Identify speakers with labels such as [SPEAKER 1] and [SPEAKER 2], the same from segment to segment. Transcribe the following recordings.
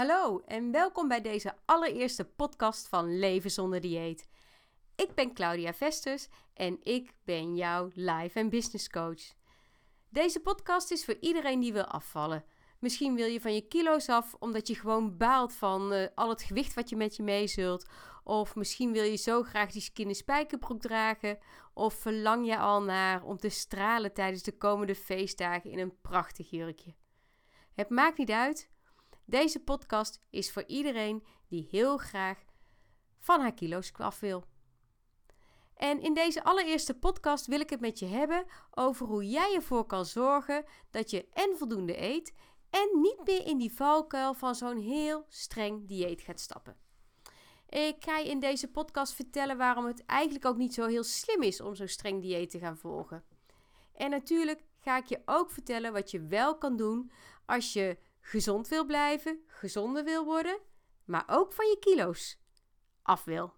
[SPEAKER 1] Hallo en welkom bij deze allereerste podcast van Leven zonder dieet. Ik ben Claudia Vestus en ik ben jouw life en business coach. Deze podcast is voor iedereen die wil afvallen. Misschien wil je van je kilo's af omdat je gewoon baalt van uh, al het gewicht wat je met je mee zult. Of misschien wil je zo graag die skinny spijkerbroek dragen. Of verlang je al naar om te stralen tijdens de komende feestdagen in een prachtig jurkje. Het maakt niet uit. Deze podcast is voor iedereen die heel graag van haar kilo's af wil. En in deze allereerste podcast wil ik het met je hebben over hoe jij ervoor kan zorgen dat je en voldoende eet en niet meer in die valkuil van zo'n heel streng dieet gaat stappen. Ik ga je in deze podcast vertellen waarom het eigenlijk ook niet zo heel slim is om zo'n streng dieet te gaan volgen. En natuurlijk ga ik je ook vertellen wat je wel kan doen als je gezond wil blijven, gezonder wil worden, maar ook van je kilo's af wil.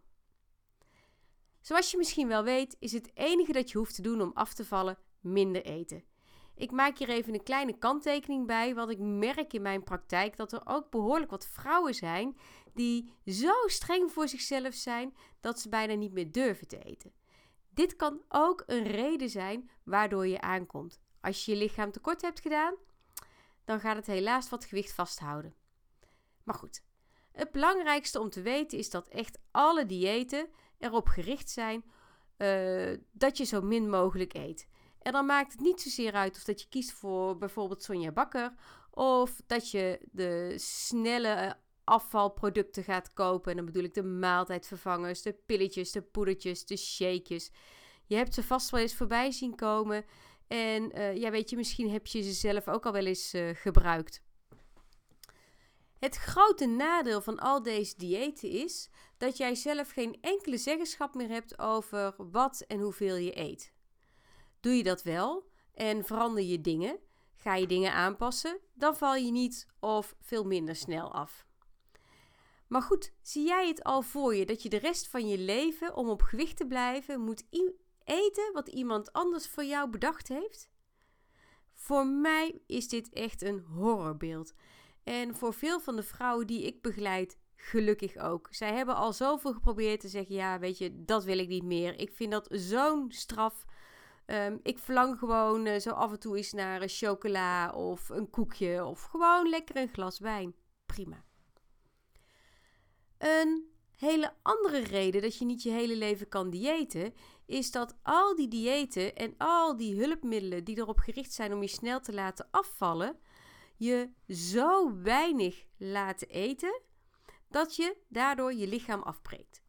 [SPEAKER 1] Zoals je misschien wel weet, is het enige dat je hoeft te doen om af te vallen minder eten. Ik maak hier even een kleine kanttekening bij, want ik merk in mijn praktijk dat er ook behoorlijk wat vrouwen zijn die zo streng voor zichzelf zijn dat ze bijna niet meer durven te eten. Dit kan ook een reden zijn waardoor je aankomt. Als je je lichaam tekort hebt gedaan, dan gaat het helaas wat gewicht vasthouden. Maar goed, het belangrijkste om te weten is dat echt alle diëten erop gericht zijn uh, dat je zo min mogelijk eet. En dan maakt het niet zozeer uit of dat je kiest voor bijvoorbeeld Sonja Bakker of dat je de snelle afvalproducten gaat kopen. En dan bedoel ik de maaltijdvervangers, de pilletjes, de poedertjes, de shakejes. Je hebt ze vast wel eens voorbij zien komen. En uh, ja, weet je, misschien heb je ze zelf ook al wel eens uh, gebruikt. Het grote nadeel van al deze diëten is dat jij zelf geen enkele zeggenschap meer hebt over wat en hoeveel je eet. Doe je dat wel en verander je dingen, ga je dingen aanpassen, dan val je niet of veel minder snel af. Maar goed, zie jij het al voor je dat je de rest van je leven om op gewicht te blijven moet eten wat iemand anders voor jou bedacht heeft? Voor mij is dit echt een horrorbeeld. En voor veel van de vrouwen die ik begeleid, gelukkig ook. Zij hebben al zoveel geprobeerd te zeggen: ja, weet je, dat wil ik niet meer. Ik vind dat zo'n straf. Um, ik verlang gewoon uh, zo af en toe eens naar een chocola of een koekje of gewoon lekker een glas wijn. Prima. Een hele andere reden dat je niet je hele leven kan diëten, is dat al die diëten en al die hulpmiddelen die erop gericht zijn om je snel te laten afvallen, je zo weinig laten eten dat je daardoor je lichaam afbreekt.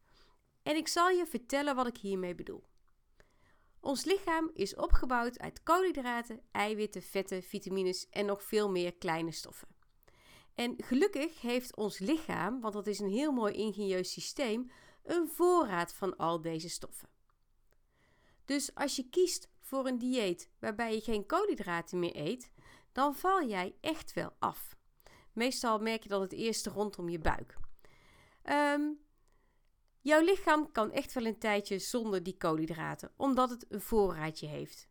[SPEAKER 1] En ik zal je vertellen wat ik hiermee bedoel. Ons lichaam is opgebouwd uit koolhydraten, eiwitten, vetten, vitamines en nog veel meer kleine stoffen. En gelukkig heeft ons lichaam, want dat is een heel mooi ingenieus systeem, een voorraad van al deze stoffen. Dus als je kiest voor een dieet waarbij je geen koolhydraten meer eet, dan val jij echt wel af. Meestal merk je dat het eerste rondom je buik. Um, jouw lichaam kan echt wel een tijdje zonder die koolhydraten, omdat het een voorraadje heeft.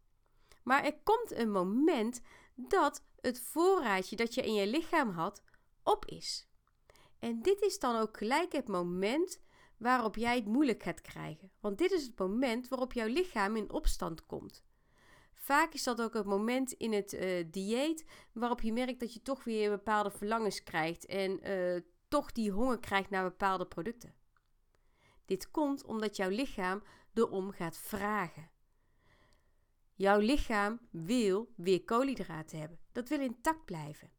[SPEAKER 1] Maar er komt een moment dat het voorraadje dat je in je lichaam had op is. En dit is dan ook gelijk het moment waarop jij het moeilijk gaat krijgen. Want dit is het moment waarop jouw lichaam in opstand komt. Vaak is dat ook het moment in het uh, dieet waarop je merkt dat je toch weer bepaalde verlangens krijgt en uh, toch die honger krijgt naar bepaalde producten. Dit komt omdat jouw lichaam erom gaat vragen. Jouw lichaam wil weer koolhydraten hebben. Dat wil intact blijven.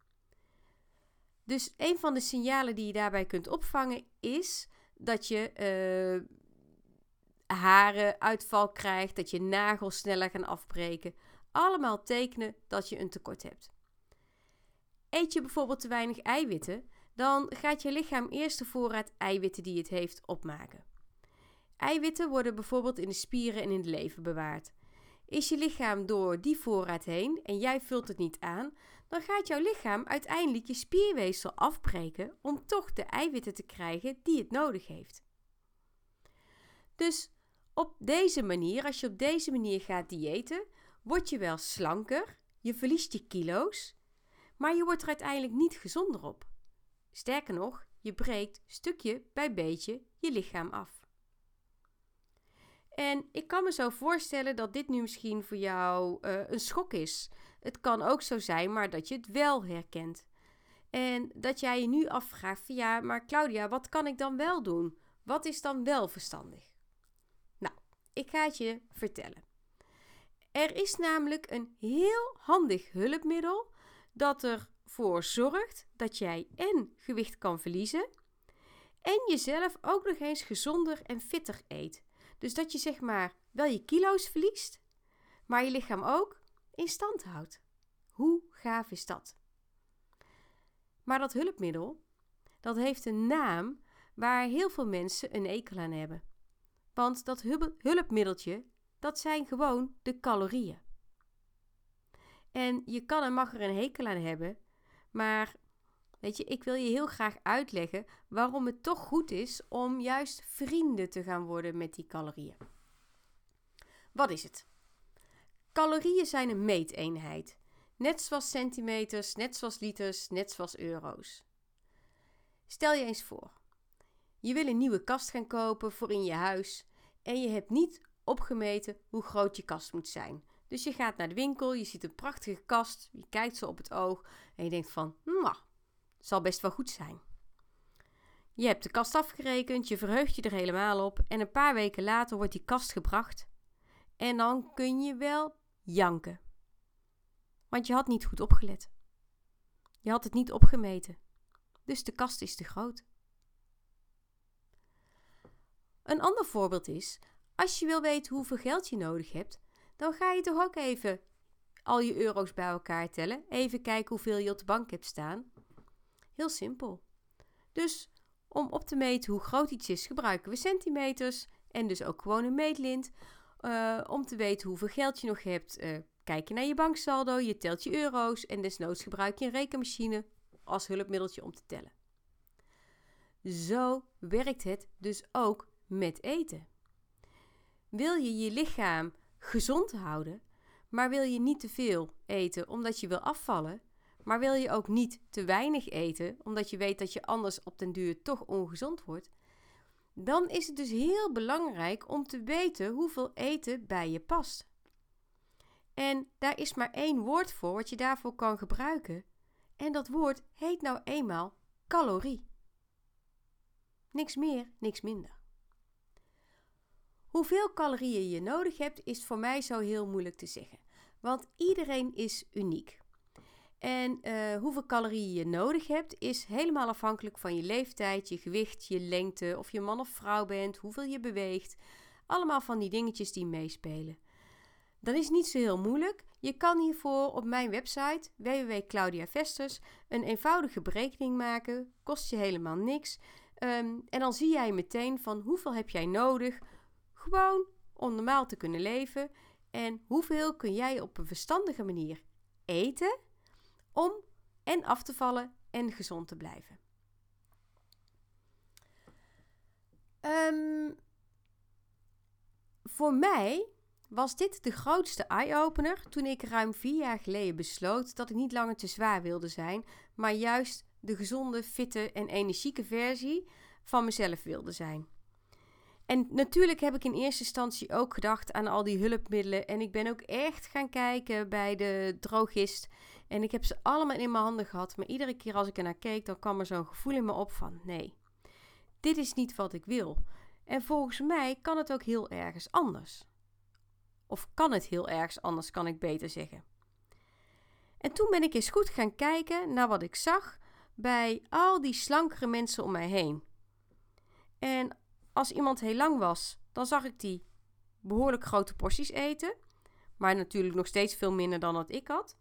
[SPEAKER 1] Dus een van de signalen die je daarbij kunt opvangen is dat je uh, haren uitval krijgt, dat je nagels sneller gaan afbreken. Allemaal tekenen dat je een tekort hebt. Eet je bijvoorbeeld te weinig eiwitten, dan gaat je lichaam eerst de voorraad eiwitten die het heeft opmaken. Eiwitten worden bijvoorbeeld in de spieren en in de lever bewaard. Is je lichaam door die voorraad heen en jij vult het niet aan, dan gaat jouw lichaam uiteindelijk je spierweefsel afbreken om toch de eiwitten te krijgen die het nodig heeft. Dus op deze manier, als je op deze manier gaat diëten, word je wel slanker, je verliest je kilo's, maar je wordt er uiteindelijk niet gezonder op. Sterker nog, je breekt stukje bij beetje je lichaam af. En ik kan me zo voorstellen dat dit nu misschien voor jou uh, een schok is. Het kan ook zo zijn, maar dat je het wel herkent. En dat jij je nu afvraagt ja, maar Claudia, wat kan ik dan wel doen? Wat is dan wel verstandig? Nou, ik ga het je vertellen. Er is namelijk een heel handig hulpmiddel dat ervoor zorgt dat jij en gewicht kan verliezen en jezelf ook nog eens gezonder en fitter eet. Dus dat je zeg maar wel je kilo's verliest, maar je lichaam ook in stand houdt. Hoe gaaf is dat? Maar dat hulpmiddel, dat heeft een naam waar heel veel mensen een ekel aan hebben. Want dat hulpmiddeltje, dat zijn gewoon de calorieën. En je kan en mag er een hekel aan hebben, maar weet je, ik wil je heel graag uitleggen waarom het toch goed is om juist vrienden te gaan worden met die calorieën. Wat is het? Calorieën zijn een meeteenheid. Net zoals centimeters, net zoals liters, net zoals euro's. Stel je eens voor. Je wil een nieuwe kast gaan kopen voor in je huis en je hebt niet opgemeten hoe groot je kast moet zijn. Dus je gaat naar de winkel, je ziet een prachtige kast, je kijkt zo op het oog en je denkt van, nou, zal best wel goed zijn. Je hebt de kast afgerekend, je verheugt je er helemaal op en een paar weken later wordt die kast gebracht. En dan kun je wel janken. Want je had niet goed opgelet. Je had het niet opgemeten. Dus de kast is te groot. Een ander voorbeeld is, als je wil weten hoeveel geld je nodig hebt, dan ga je toch ook even al je euro's bij elkaar tellen. Even kijken hoeveel je op de bank hebt staan. Heel simpel. Dus om op te meten hoe groot iets is, gebruiken we centimeters en dus ook gewoon een meetlint. Uh, om te weten hoeveel geld je nog hebt, uh, kijk je naar je banksaldo, je telt je euro's en desnoods gebruik je een rekenmachine als hulpmiddeltje om te tellen. Zo werkt het dus ook met eten. Wil je je lichaam gezond houden, maar wil je niet te veel eten omdat je wil afvallen, maar wil je ook niet te weinig eten omdat je weet dat je anders op den duur toch ongezond wordt, dan is het dus heel belangrijk om te weten hoeveel eten bij je past. En daar is maar één woord voor wat je daarvoor kan gebruiken. En dat woord heet nou eenmaal calorie. Niks meer, niks minder. Hoeveel calorieën je nodig hebt, is voor mij zo heel moeilijk te zeggen. Want iedereen is uniek. En uh, hoeveel calorieën je nodig hebt, is helemaal afhankelijk van je leeftijd, je gewicht, je lengte, of je man of vrouw bent, hoeveel je beweegt. Allemaal van die dingetjes die meespelen. Dan is niet zo heel moeilijk. Je kan hiervoor op mijn website www.claudiavesters een eenvoudige berekening maken. Kost je helemaal niks. Um, en dan zie jij meteen van hoeveel heb jij nodig gewoon om normaal te kunnen leven. En hoeveel kun jij op een verstandige manier eten om en af te vallen en gezond te blijven. Um, voor mij was dit de grootste eye-opener toen ik ruim vier jaar geleden besloot dat ik niet langer te zwaar wilde zijn, maar juist de gezonde, fitte en energieke versie van mezelf wilde zijn. En natuurlijk heb ik in eerste instantie ook gedacht aan al die hulpmiddelen. En ik ben ook echt gaan kijken bij de drogist. En ik heb ze allemaal in mijn handen gehad. Maar iedere keer als ik er naar keek, dan kwam er zo'n gevoel in me op van nee, dit is niet wat ik wil. En volgens mij kan het ook heel ergens anders. Of kan het heel ergens anders, kan ik beter zeggen. En toen ben ik eens goed gaan kijken naar wat ik zag bij al die slankere mensen om mij heen. En als iemand heel lang was, dan zag ik die behoorlijk grote porties eten. Maar natuurlijk nog steeds veel minder dan wat ik had.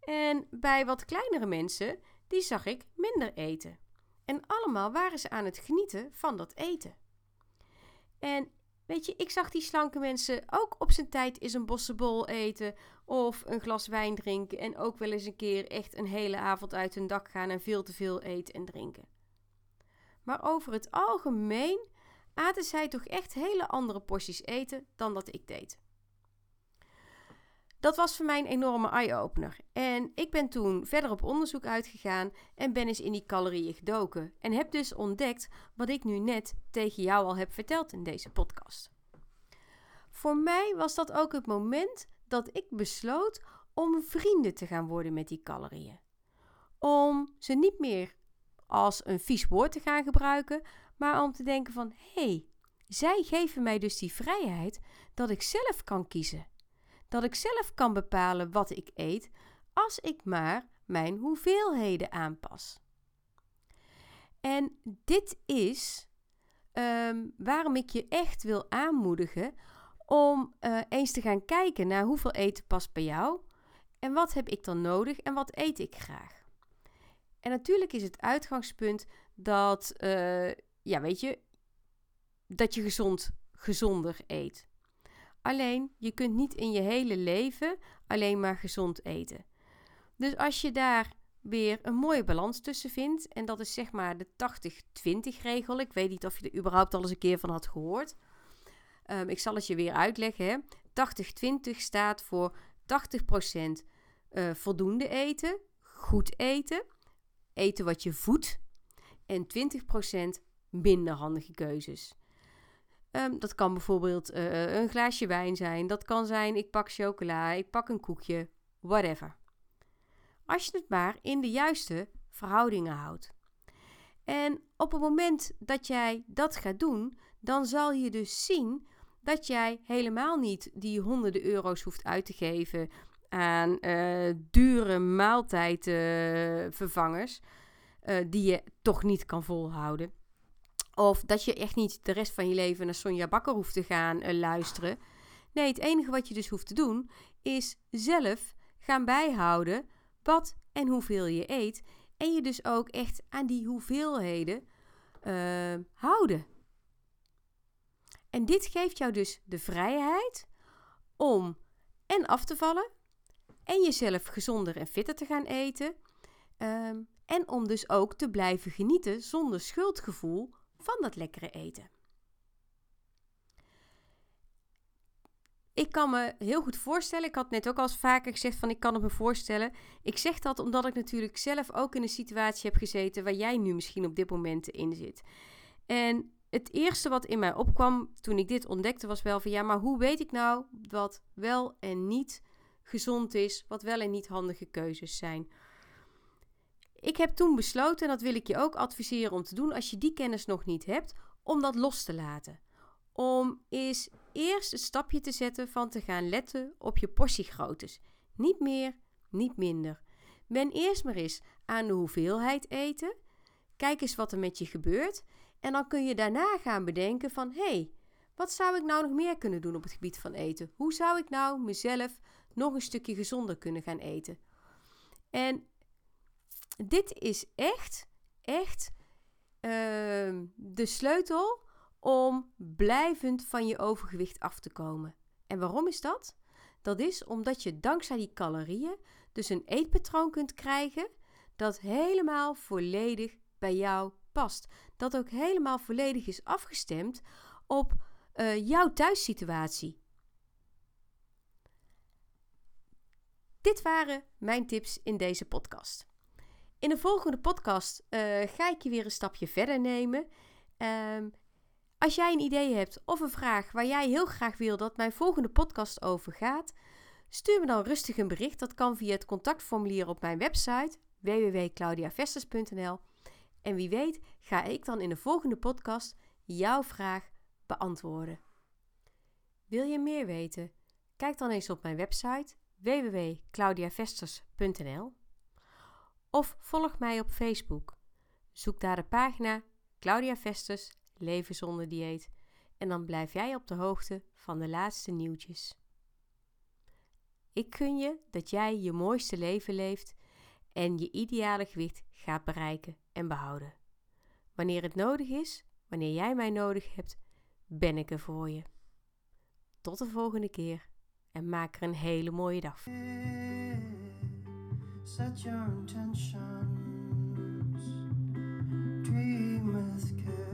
[SPEAKER 1] En bij wat kleinere mensen, die zag ik minder eten. En allemaal waren ze aan het genieten van dat eten. En weet je, ik zag die slanke mensen ook op zijn tijd eens een bossenbol eten of een glas wijn drinken en ook wel eens een keer echt een hele avond uit hun dak gaan en veel te veel eten en drinken. Maar over het algemeen aten zij toch echt hele andere porties eten dan dat ik deed. Dat was voor mij een enorme eye-opener. En ik ben toen verder op onderzoek uitgegaan en ben eens in die calorieën gedoken. En heb dus ontdekt wat ik nu net tegen jou al heb verteld in deze podcast. Voor mij was dat ook het moment dat ik besloot om vrienden te gaan worden met die calorieën. Om ze niet meer als een vies woord te gaan gebruiken, maar om te denken van hé, hey, zij geven mij dus die vrijheid dat ik zelf kan kiezen. Dat ik zelf kan bepalen wat ik eet als ik maar mijn hoeveelheden aanpas. En dit is ehm, waarom ik je echt wil aanmoedigen om uh, eens te gaan kijken naar hoeveel eten past bij jou en wat heb ik dan nodig en wat eet ik graag. En natuurlijk is het uitgangspunt dat, uh, ja, weet je, dat je gezond, gezonder eet. Alleen, je kunt niet in je hele leven alleen maar gezond eten. Dus als je daar weer een mooie balans tussen vindt, en dat is zeg maar de 80-20 regel. Ik weet niet of je er überhaupt al eens een keer van had gehoord. Um, ik zal het je weer uitleggen. 80-20 staat voor 80% uh, eh, voldoende eten, goed eten, eten wat je voedt, en 20% minder handige keuzes. Um, dat kan bijvoorbeeld uh, een glaasje wijn zijn. Dat kan zijn ik pak chocola, ik pak een koekje, whatever. Als je het maar in de juiste verhoudingen houdt. En op het moment dat jij dat gaat doen, dan zal je dus zien dat jij helemaal niet die honderden euro's hoeft uit te geven aan uh, dure maaltijdvervangers die je toch niet kan volhouden. Of dat je echt niet de rest van je leven naar Sonja Bakker hoeft te gaan uh, luisteren. Nee, het enige wat je dus hoeft te doen is zelf gaan bijhouden wat en hoeveel je eet. En je dus ook echt aan die hoeveelheden uh, houden. En dit geeft jou dus de vrijheid om en af te vallen en jezelf gezonder en fitter te gaan eten. Um, en om dus ook te blijven genieten zonder schuldgevoel van dat lekkere eten. Ik kan me heel goed voorstellen, ik had net ook al eens vaker gezegd van ik kan het me voorstellen. Ik zeg dat omdat ik natuurlijk zelf ook in een situatie heb gezeten waar jij nu misschien op dit moment in zit. En het eerste wat in mij opkwam toen ik dit ontdekte was wel van ja, maar hoe weet ik nou wat wel en niet gezond is, wat wel en niet handige keuzes zijn? Ik heb toen besloten, en dat wil ik je ook adviseren om te doen als je die kennis nog niet hebt, om dat los te laten. Om eens eerst een stapje te zetten van te gaan letten op je portiegroottes. Niet meer, niet minder. Ben eerst maar eens aan de hoeveelheid eten. Kijk eens wat er met je gebeurt. En dan kun je daarna gaan bedenken van... hé, hey, wat zou ik nou nog meer kunnen doen op het gebied van eten? Hoe zou ik nou mezelf nog een stukje gezonder kunnen gaan eten? En dit is echt, echt uh, de sleutel om blijvend van je overgewicht af te komen. En waarom is dat? Dat is omdat je dankzij die calorieën dus een eetpatroon kunt krijgen dat helemaal volledig bij jou past. Dat ook helemaal volledig is afgestemd op uh, jouw thuissituatie. Dit waren mijn tips in deze podcast. In de volgende podcast uh, ga ik je weer een stapje verder nemen. Um, als jij een idee hebt of een vraag waar jij heel graag wil dat mijn volgende podcast over gaat, stuur me dan rustig een bericht. Dat kan via het contactformulier op mijn website www.claudiavesters.nl. En wie weet ga ik dan in de volgende podcast jouw vraag beantwoorden. Wil je meer weten? Kijk dan eens op mijn website www.claudiavesters.nl of volg mij op Facebook. Zoek daar de pagina Claudia Vesters Leven zonder dieet en dan blijf jij op de hoogte van de laatste nieuwtjes. Ik gun je dat jij je mooiste leven leeft en je ideale gewicht gaat bereiken en behouden. Wanneer het nodig is, wanneer jij mij nodig hebt, ben ik er voor je. Tot de volgende keer en maak er een hele mooie dag. Set your intentions, dream with care.